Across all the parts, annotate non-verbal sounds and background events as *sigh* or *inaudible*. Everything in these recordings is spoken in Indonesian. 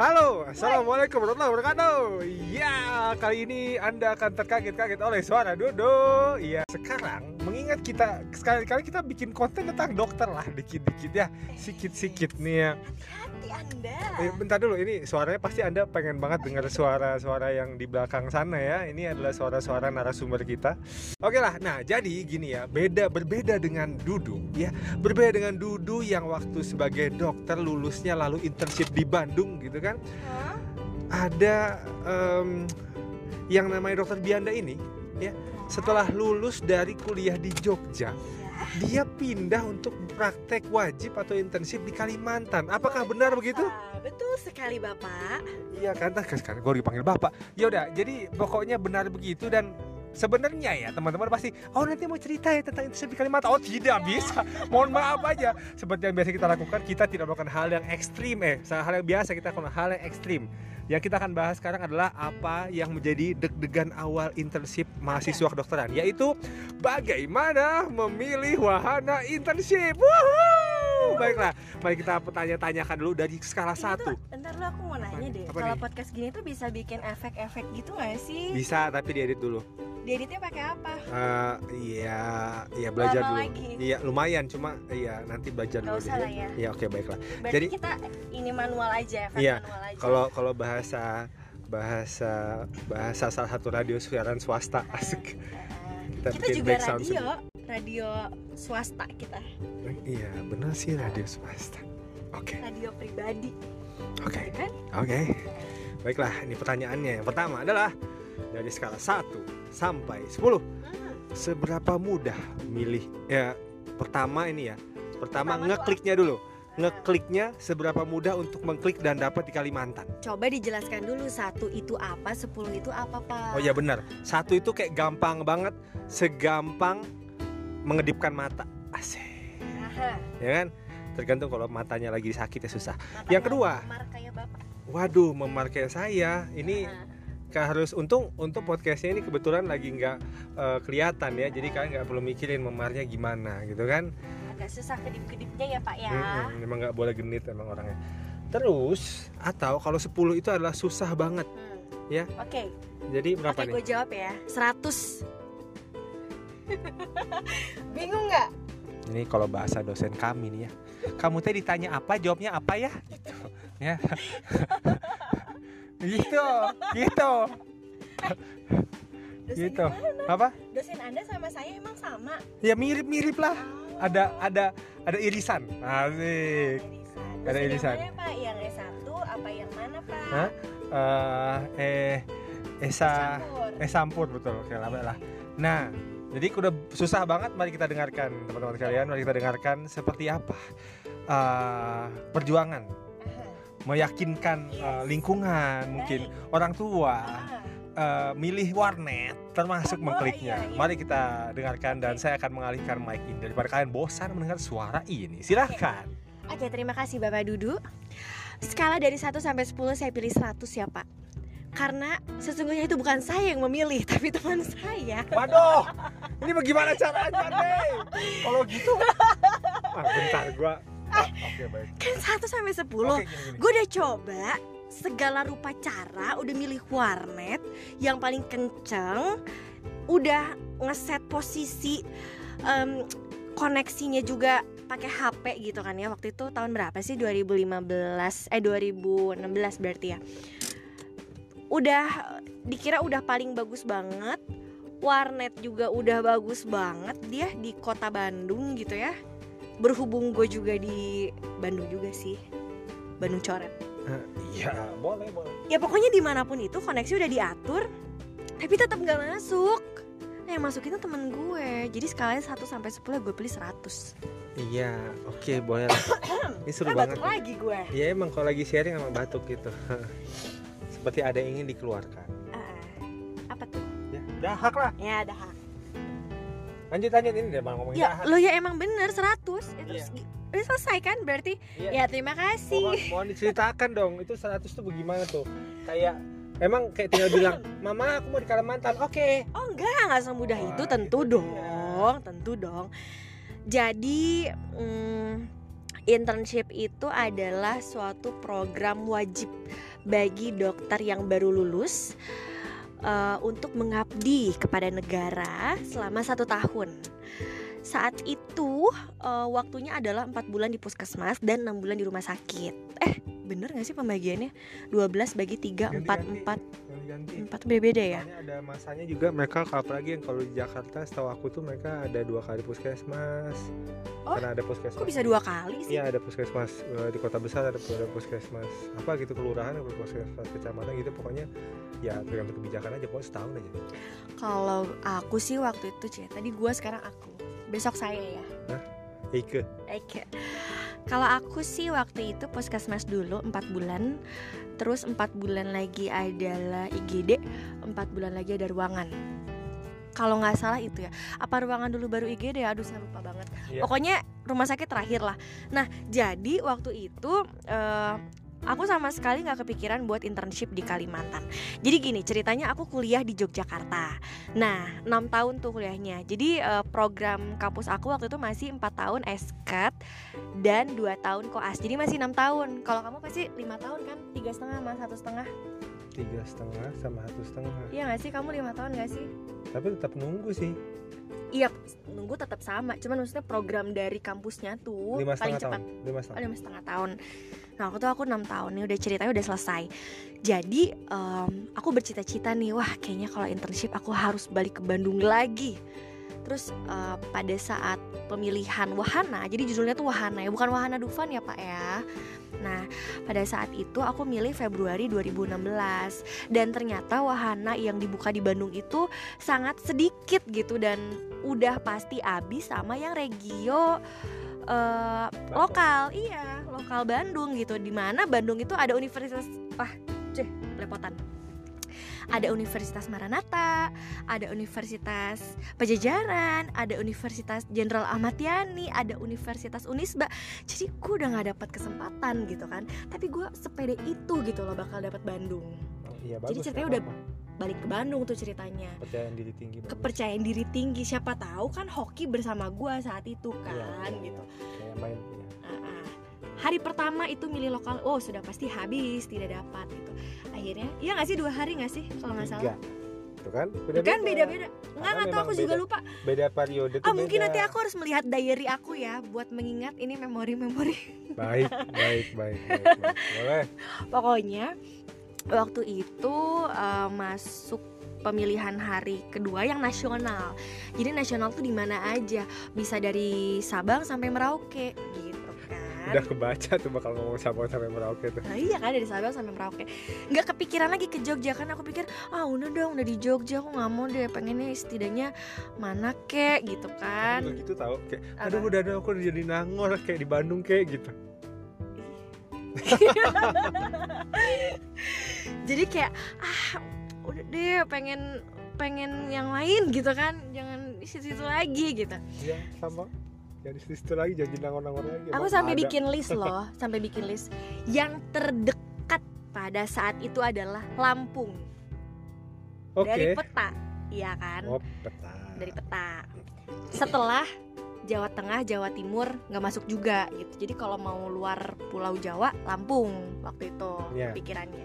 Halo, Assalamualaikum warahmatullahi wabarakatuh Ya, kali ini Anda akan terkaget-kaget oleh suara Dodo Iya, sekarang mengingat kita Sekali-kali kita bikin konten tentang dokter lah Dikit-dikit ya, sikit-sikit nih ya Hati Anda. Eh, bentar dulu, ini suaranya pasti Anda pengen banget dengar suara-suara yang di belakang sana ya. Ini adalah suara-suara narasumber kita. Oke lah, nah jadi gini ya, beda berbeda dengan Dudu ya. Berbeda dengan Dudu yang waktu sebagai dokter lulusnya lalu internship di Bandung gitu kan. Hah? Ada em, yang namanya dokter Bianda ini ya. Setelah lulus dari kuliah di Jogja, dia Iya. pindah untuk praktek wajib atau internship di Kalimantan. Apakah benar begitu? Betul sekali Bapak. Iya kan, kan sekarang gue dipanggil bapak. Ya udah, jadi pokoknya benar begitu dan sebenarnya ya teman-teman pasti, oh nanti mau cerita ya tentang internship di Kalimantan. Oh tidak bisa, mohon maaf aja. Seperti yang biasa kita lakukan, kita tidak melakukan hal yang ekstrim eh, hal yang biasa kita lakukan hal yang ekstrim. Yang kita akan bahas sekarang adalah apa yang menjadi deg-degan awal internship mahasiswa kedokteran, yaitu bagaimana memilih wahana internship. Woohoo! Baiklah, mari kita tanya-tanyakan dulu dari skala Ini satu. tuh, Ntar lu aku mau nanya deh. Apa Kalau nih? podcast gini tuh bisa bikin efek-efek gitu gak sih? Bisa tapi diedit dulu. Dieditnya pakai apa? Eh, iya, iya belajar Lama dulu. lagi? Iya, lumayan cuma iya nanti belajar Gak dulu usah deh. lah ya. Iya, oke baiklah. Berarti Jadi- kita ini manual aja, efek Iya, manual aja. Kalau kalau bahasa bahasa bahasa salah satu radio siaran swasta Ah, asik. ah. Kita, kita bikin juga back sound radio, swasta kita. Iya, benar sih radio swasta. Oke, radio pribadi, oke, ya kan? oke. Baiklah, ini pertanyaannya. Yang pertama adalah dari skala 1 sampai 10 Hmm, seberapa mudah milih ya pertama ini ya pertama, Pertama ngekliknya dulu ngekliknya seberapa mudah untuk mengklik dan dapat di Kalimantan Coba dijelaskan dulu satu itu apa, sepuluh itu apa pak? oh ya benar satu itu kayak gampang banget segampang mengedipkan mata asik Aha, ya kan tergantung kalau matanya lagi sakit ya susah matanya Yang kedua. memar kayak bapak. waduh memarkai saya ini Aha. Harus untung untuk podcastnya ini kebetulan lagi nggak eh, kelihatan ya jadi kalian nggak perlu mikirin memarnya gimana gitu kan agak susah kedip-kedipnya ya pak ya. Mm-mm, emang nggak boleh genit emang orangnya. Terus atau kalau 10 itu adalah susah banget. Hmm. Ya. Oke, Jadi berapa gue nih? jawab ya. 100 *laughs* Bingung nggak? Ini kalau bahasa dosen kami nih ya. Kamu teh ditanya apa, jawabnya apa ya? Gitu. Ya. *laughs* gitu, gitu. Dosen Gitu. gimana? Apa? Dosen anda sama saya emang sama. Ya mirip-mirip lah. Oh. Ada ada ada irisan. Asik. irisan. Ada irisan. Yang mana pak? Yang S1 apa yang mana pak? Hah? Eh eh Esa Campur. Eh sampur betul, oke lah baiklah. Nah, jadi udah susah banget. Mari kita dengarkan teman-teman sekalian. Mari kita dengarkan seperti apa eh, perjuangan meyakinkan eh, lingkungan, mungkin orang tua eh, milih warnet, termasuk Oh, mengkliknya. iya, iya. Mari kita dengarkan dan saya akan mengalihkan mic ini daripada kalian bosan mendengar suara ini. Silahkan. Oke, terima kasih Bapak Dudu. Skala dari 1 sampai 10 saya pilih 100 ya, Pak. Karena sesungguhnya itu bukan saya yang memilih, *laughs* tapi teman saya. Waduh, ini bagaimana caranya nih? Kalau gitu, ah, bentar gua. ah, Oke baik. Kan 1 sampai 10. Oke, gini, gini. Gue udah coba segala rupa cara, udah milih warnet yang paling kenceng, udah ngeset posisi em, koneksinya juga pakai HP gitu kan ya. Waktu itu tahun berapa sih? 2015 eh 2016 berarti ya. Udah dikira udah paling bagus banget. Warnet juga udah bagus banget dia di kota Bandung gitu ya. Berhubung gue juga di Bandung juga sih. Bandung coret. Eh, Iya, boleh boleh. Ya pokoknya di mana pun itu koneksi udah diatur Tapi tetap nggak masuk Nah yang masuk itu temen gue Jadi skalanya 1 sampai 10 gue pilih 100 Iya, oke boleh lah. *coughs* Ini seru Ah, banget. batuk lagi gue Iya emang kalau lagi sharing emang batuk gitu. *laughs* Seperti ada yang ingin dikeluarkan. Dahak lah. Ya ada hak Lanjut lanjut ini deh bang ngomongin Ya dahak. lo ya emang bener 100 ya, terus Iya. Udah selesai kan berarti Iya. Ya terima kasih Mohon, mohon diceritakan dong, itu 100 tuh bagaimana tuh? Kayak emang kayak tinggal bilang, "Mama, aku mau di Kalimantan." Oke. Oh enggak, enggak semudah Wah, itu tentu itu dong, dia. tentu dong. Jadi mm, internship itu adalah suatu program wajib bagi dokter yang baru lulus uh, untuk mengabdi kepada negara selama satu tahun. Saat itu uh, waktunya adalah empat bulan di puskesmas dan enam bulan di rumah sakit. Eh bener gak sih pembagiannya? 12 bagi 3, 4, 4 ganti. Empat. Beda-beda ya? Soalnya ada masanya juga mereka apalagi yang kalau di Jakarta setahu aku tuh mereka ada dua kali puskesmas. Oh, karena ada puskesmas. Kok bisa dua kali sih? Iya ada puskesmas eh, di kota besar ada, ada puskesmas apa gitu kelurahan ada puskesmas kecamatan gitu pokoknya ya tergantung kebijakan aja pokoknya setahun aja. Kalau aku sih waktu itu Cie, tadi gua sekarang aku. Besok saya ya. Eike Oke. Kalau aku sih waktu itu puskesmas dulu 4 bulan Terus 4 bulan lagi adalah IGD 4 bulan lagi ada ruangan. Kalau nggak salah itu ya. Apa ruangan dulu baru IGD aduh saya lupa banget. Iya. pokoknya rumah sakit terakhir lah. Nah jadi waktu itu eh, aku sama sekali nggak kepikiran buat internship di Kalimantan. Jadi gini ceritanya aku kuliah di Yogyakarta. Nah enam tahun tuh kuliahnya. Jadi eh, program kampus aku waktu itu masih empat tahun eskat dan dua tahun koas. Jadi masih enam tahun. Kalau kamu pasti lima tahun kan? Tiga setengah sama satu setengah. Tiga setengah sama satu setengah. Iya nggak sih? Kamu lima tahun nggak sih? Tapi tetap nunggu sih. Iya, nunggu tetap sama. Cuman maksudnya program dari kampusnya tuh lima paling cepat. lima Oh, setengah lima setengah tahun. Nah, aku tuh aku enam tahun nih udah ceritanya udah selesai. Jadi em, aku bercita-cita nih, wah kayaknya kalau internship aku harus balik ke Bandung lagi. Terus eh, pada saat pemilihan wahana, jadi judulnya tuh wahana ya, bukan wahana Dufan ya Pak ya. Nah, pada saat itu aku milih Februari 2016 dan ternyata wahana yang dibuka di Bandung itu sangat sedikit gitu dan udah pasti habis sama yang regio eh, lokal iya lokal Bandung gitu di mana Bandung itu ada universitas wah ceh lepotan ada Universitas Maranatha, ada Universitas Pajajaran, ada Universitas Jenderal Ahmad Yani, ada Universitas Unisba. Jadi gue udah nggak dapat kesempatan gitu kan. Tapi gue sepede itu gitu loh bakal dapat Bandung. Iya bagus ceritanya nggak udah-. Balik ke Bandung tuh ceritanya. kepercayaan diri tinggi bagus. Kepercayaan diri tinggi siapa tahu kan hoki bersama gue saat itu Iya, kan iya, gitu. iya. kayak main iya. Ah, ah. Hari pertama itu milih lokal, oh sudah pasti habis, tidak dapat gitu. Akhirnya, iya nggak sih dua hari nggak sih kalau nggak salah? Tuh kan Kan beda-beda. Enggak Karena nggak tahu aku juga beda. lupa. beda periode tuh Ah mungkin beda. nanti aku harus melihat diary aku ya buat mengingat ini memori-memori. baik baik baik baik, baik. *laughs* boleh Pokoknya waktu itu eh, masuk pemilihan hari kedua yang nasional. Jadi nasional tuh di mana aja, bisa dari Sabang sampai Merauke gitu kan. udah kebaca tuh bakal ngomong sama sampai Merauke tuh. Nah, iya kan dari Sabang sampai Merauke. Nggak kepikiran lagi ke Jogja kan aku pikir ah udah dong udah di Jogja aku nggak mau deh pengennya setidaknya mana kek gitu kan. Aku gitu tau kayak aduh udah ada aku udah jadi nangor kayak di Bandung kayak gitu *laughs* jadi kayak ah udah deh pengen pengen yang lain gitu kan. Jangan di situ lagi gitu. Ya sama. Ya di situ lagi jadi nangor-nangor lagi. Aku sampai ada. bikin list loh *laughs* sampai bikin list. Yang terdekat pada saat itu adalah Lampung. Oke. dari peta iya kan? Oh peta. Dari peta. Setelah Jawa Tengah, Jawa Timur nggak masuk juga gitu. Jadi kalau mau luar Pulau Jawa, Lampung waktu itu Iya. pikirannya.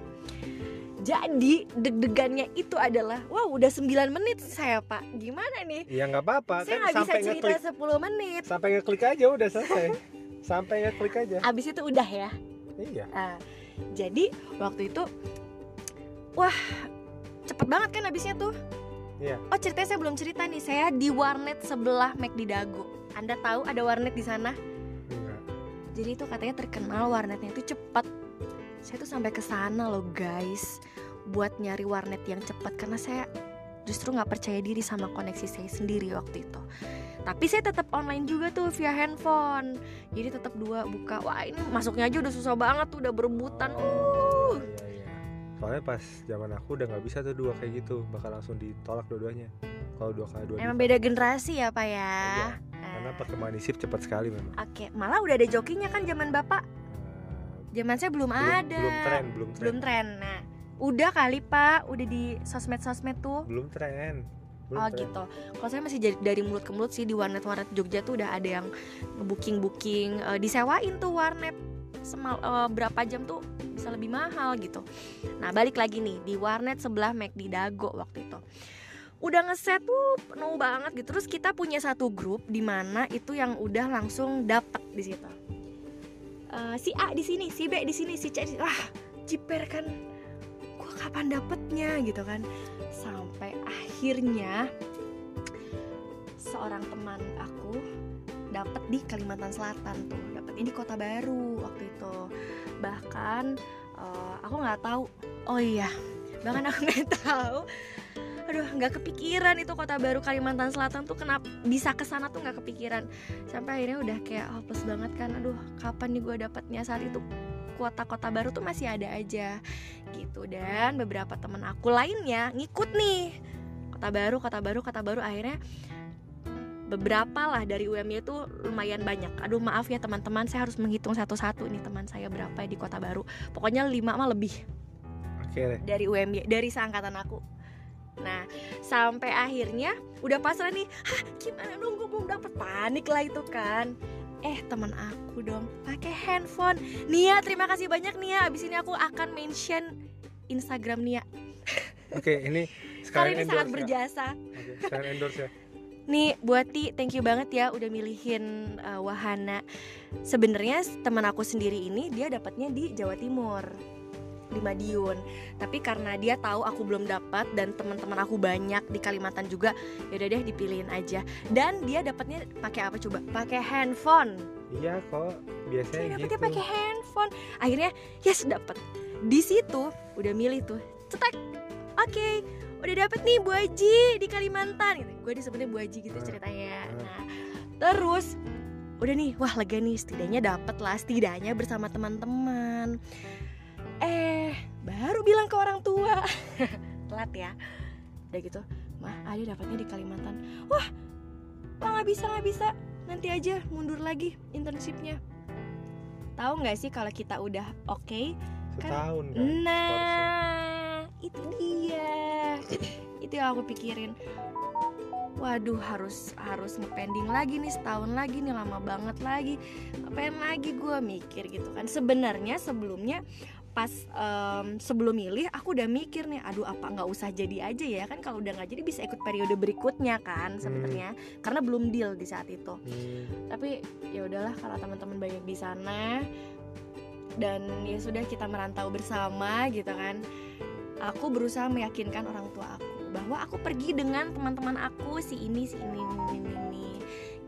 Jadi deg-degannya itu adalah, wow udah 9 menit saya pak, gimana nih? ya nggak apa-apa saya kan nggak bisa sampai cerita ngeklik 10 menit. sampai ngeklik aja udah selesai *laughs* sampai ngeklik aja Abis itu udah ya. iya Nah, jadi waktu itu, wah cepet banget kan abisnya tuh. Iya. Oh ceritanya saya belum cerita nih, saya di warnet sebelah McD Dago. Anda tahu ada warnet di sana? enggak Jadi itu katanya terkenal warnetnya itu cepat. Saya tuh sampai ke sana loh guys, buat nyari warnet yang cepat karena saya justru nggak percaya diri sama koneksi saya sendiri waktu itu. Tapi saya tetap online juga tuh via handphone. Jadi tetap dua buka. Wah ini masuknya aja udah susah banget tuh, udah berebutan. Uh. Iya, iya. Soalnya pas zaman aku udah nggak bisa tuh dua kayak gitu, bakal langsung ditolak dua-duanya. Kalau dua kali dua. Emang beda generasi ya pak ya. Iya, Karena perkembangan isip cepat sekali memang. Oke, malah udah ada jokinya kan zaman bapak. Zaman saya belum, belum, ada. belum tren, belum tren. Belum tren. Nah, udah kali pak, udah di sosmed-sosmed tuh. Belum tren. Belum oh tren. gitu. Kalau saya masih jadi dari mulut ke mulut sih di warnet-warnet Jogja tuh udah ada yang booking-booking, eh, disewain tuh warnet semal eh, berapa jam tuh bisa lebih mahal gitu nah balik lagi nih di warnet sebelah McD Dago waktu udah ngeset tuh penuh banget gitu. Terus kita punya satu grup di mana itu yang udah langsung dapet di situ. Eh, si A di sini si B di sini si C wah jiper kan. Gua kapan dapetnya gitu kan. Sampai akhirnya seorang teman aku dapet di Kalimantan Selatan tuh. Dapetnya di Kota Baru waktu itu. Bahkan eh, aku nggak tahu. Oh iya bahkan aku nggak tahu aduh nggak kepikiran itu kota baru Kalimantan Selatan tuh kenapa bisa ke sana tuh nggak kepikiran. Sampai akhirnya udah kayak hopeless banget kan aduh kapan nih gue dapatnya? Saat itu kota-kota baru tuh masih ada aja gitu. Dan beberapa teman aku lainnya ngikut nih kota baru kota baru kota baru. Akhirnya beberapa lah dari UMY itu lumayan banyak. Aduh maaf ya teman-teman saya harus menghitung satu-satu nih teman saya berapa ya di kota baru. Pokoknya lima mah lebih oke deh. dari UMY dari seangkatan aku nah sampai akhirnya udah pasrah nih hah gimana dong? Gue belum dapet panik lah itu kan. Eh teman aku dong pakai handphone. Nia terima kasih banyak Nia. Abis ini aku akan mention Instagram Nia. Oke ini *laughs* sekarang ini sangat endorse ya. berjasa. Oke, sekarang endorse ya Nih buat Ti, thank you banget ya udah milihin uh, Wahana. Sebenarnya teman aku sendiri ini dia dapatnya di Jawa Timur di Madiun. Tapi karena dia tahu aku belum dapat dan teman-teman aku banyak di Kalimantan juga, ya udah deh dipilihin aja. Dan dia dapatnya pakai apa coba? Pakai handphone. iya kok biasanya Dia gitu pakai handphone. Akhirnya yes dapet. Di situ udah milih tuh. Cetek. Oke, udah dapet nih Bu Haji di Kalimantan. Gitu. Gue disebutnya Bu Haji gitu Hmm. ceritanya. Hmm. Nah, terus udah nih, wah lega nih setidaknya dapet lah setidaknya bersama teman-teman. Eh, baru bilang ke orang tua. *laughs* Telat ya. Udah gitu, mah ada dapetnya di Kalimantan. Wah, wah nggak bisa nggak bisa. Nanti aja mundur lagi internshipnya. Tahu nggak sih kalau kita udah oke? setahun kan skorsnya. Nah, itu dia. itu yang aku pikirin. Waduh, harus harus ngepending lagi nih setahun lagi nih lama banget lagi. Ngapain lagi gue mikir gitu kan. Sebenarnya sebelumnya pas em, sebelum milih aku udah mikir nih aduh apa nggak usah jadi aja ya? Kan kalau udah nggak jadi bisa ikut periode berikutnya kan sebenarnya karena belum deal di saat itu. Hmm, tapi ya udahlah kalau teman-teman banyak di sana dan ya sudah kita merantau bersama gitu kan aku berusaha meyakinkan orang tua aku bahwa aku pergi dengan teman-teman aku si ini si ini ini ini, ini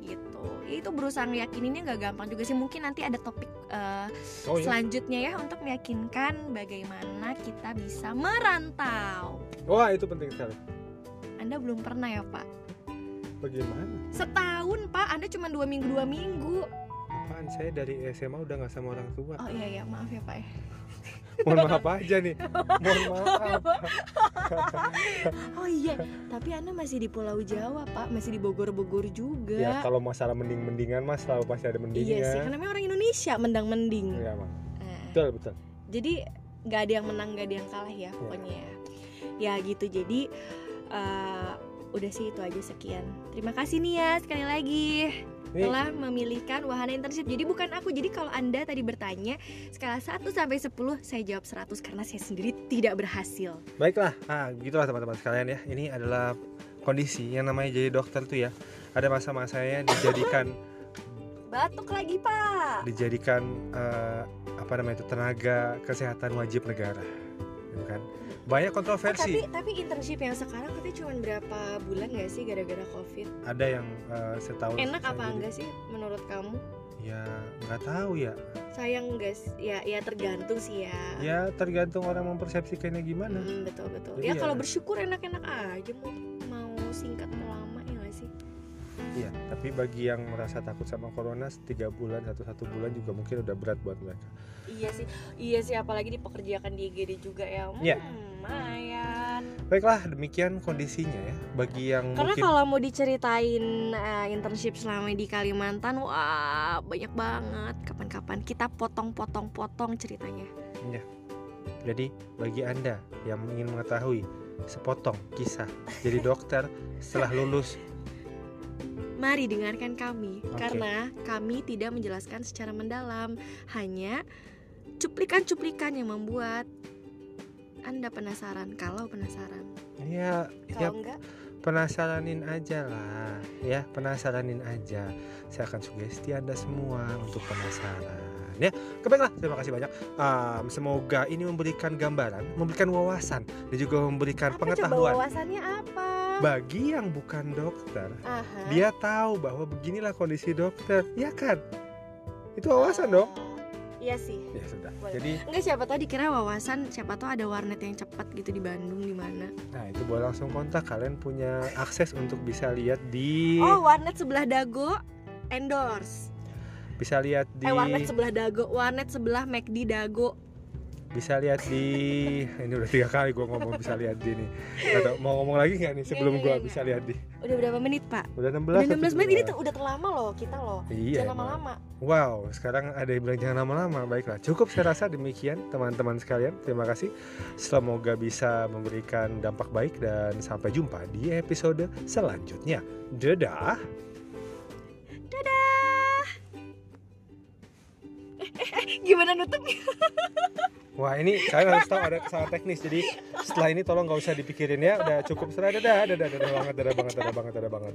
gitu. Ya, itu berusaha meyakininnya nggak gampang juga sih mungkin nanti ada topik eh, oh ya selanjutnya ya untuk meyakinkan bagaimana kita bisa merantau. Wah itu penting sekali. Anda belum pernah ya pak? Bagaimana? Setahun pak. Anda cuma dua minggu dua minggu. Apaan? Saya dari SMA udah nggak sama orang tua. Oh iya ya maaf ya pak ya mohon maaf aja nih mohon *laughs* maaf *laughs* Oh iya, tapi Anda masih di Pulau Jawa, Pak. Masih di Bogor-Bogor juga. ya kalau masalah mending-mendingan mas selalu pasti ada iya mendingnya sih, karena memang orang Indonesia mendang-mending. Iya, Mak. Nah, betul betul jadi nggak ada yang menang, nggak ada yang kalah ya, pokoknya ya. Ya gitu. Jadi eh, udah sih itu aja sekian. Terima kasih nih ya sekali lagi telah memilihkan wahana internship. Jadi bukan aku. Jadi kalau Anda tadi bertanya skala 1 sampai 10, saya jawab 100 karena saya sendiri tidak berhasil. Baiklah, nah gitulah teman-teman sekalian ya. Ini adalah kondisi yang namanya jadi dokter tuh ya. Ada masa-masanya dijadikan Batuk lagi, Pak. dijadikan eh, apa namanya itu tenaga kesehatan wajib negara, gitu kan? Banyak Oh, kontroversi. tapi tapi internship yang sekarang katanya cuma berapa bulan gak sih gara-gara covid? Ada yang eh, setahun. Enak apa jadi- enggak sih menurut kamu? Ya nggak tahu ya. Sayang sih? Ya ya tergantung sih ya. Ya tergantung orang mempersepsikannya gimana. Mm, betul betul. Jadi Ya ya- kalau bersyukur enak-enak aja mau mau singkat mau lama ya gak sih? Iya. Tapi bagi yang merasa takut sama corona, tiga bulan satu satu bulan juga mungkin udah berat buat mereka. Iya sih, iya sih apalagi dipekerjakan di IGD juga ya. Hmm, Iya. Lumayan. Baiklah, demikian kondisinya ya. Bagi yang Karena mungkin kalau mau diceritain eh, internship selama di Kalimantan, wah banyak banget. Kapan-kapan kita potong-potong-potong ceritanya. Jadi bagi Anda yang ingin mengetahui sepotong kisah jadi dokter setelah lulus Mari dengarkan kami Oke. karena kami tidak menjelaskan secara mendalam, hanya cuplikan-cuplikan yang membuat anda penasaran? Kalau penasaran. Ya ya. kalau enggak? Penasaranin aja lah ya. Penasaranin aja. Saya akan sugesti anda semua untuk penasaran ya. Kebaiklah terima kasih banyak. Um, semoga ini memberikan gambaran memberikan wawasan dan juga memberikan apa coba pengetahuan. wawasannya apa? Bagi yang bukan dokter Aha. dia tahu bahwa beginilah kondisi dokter ya kan? Itu wawasan dong iya sih. Ya sudah. Boleh. jadi Enggak siapa tahu dikira wawasan siapa tahu ada warnet yang cepat gitu di Bandung di mana. Nah itu boleh langsung kontak. Kalian punya akses untuk bisa lihat di oh warnet sebelah dago endorse. Bisa lihat di eh warnet sebelah dago warnet sebelah McD dago *laughs* bisa lihat di ini udah tiga kali gue ngomong bisa lihat di nih atau mau ngomong lagi nggak nih sebelum gue bisa lihat di? Udah berapa menit pak? Udah 16 udah 16 menit? Ini tuh udah terlama loh kita loh. Iya jangan lama-lama. Wow sekarang ada yang bilang jangan lama-lama. Baiklah cukup saya rasa demikian teman-teman sekalian. Terima kasih. Semoga bisa memberikan dampak baik dan sampai jumpa di episode selanjutnya. Dadah gimana nutupnya Wah ini kalian harus tahu ada kesalahan teknis. Jadi setelah ini tolong nggak usah dipikirin ya. Udah cukup. Serah dadah. Dadah dadah banget dadah banget dadah banget dadah banget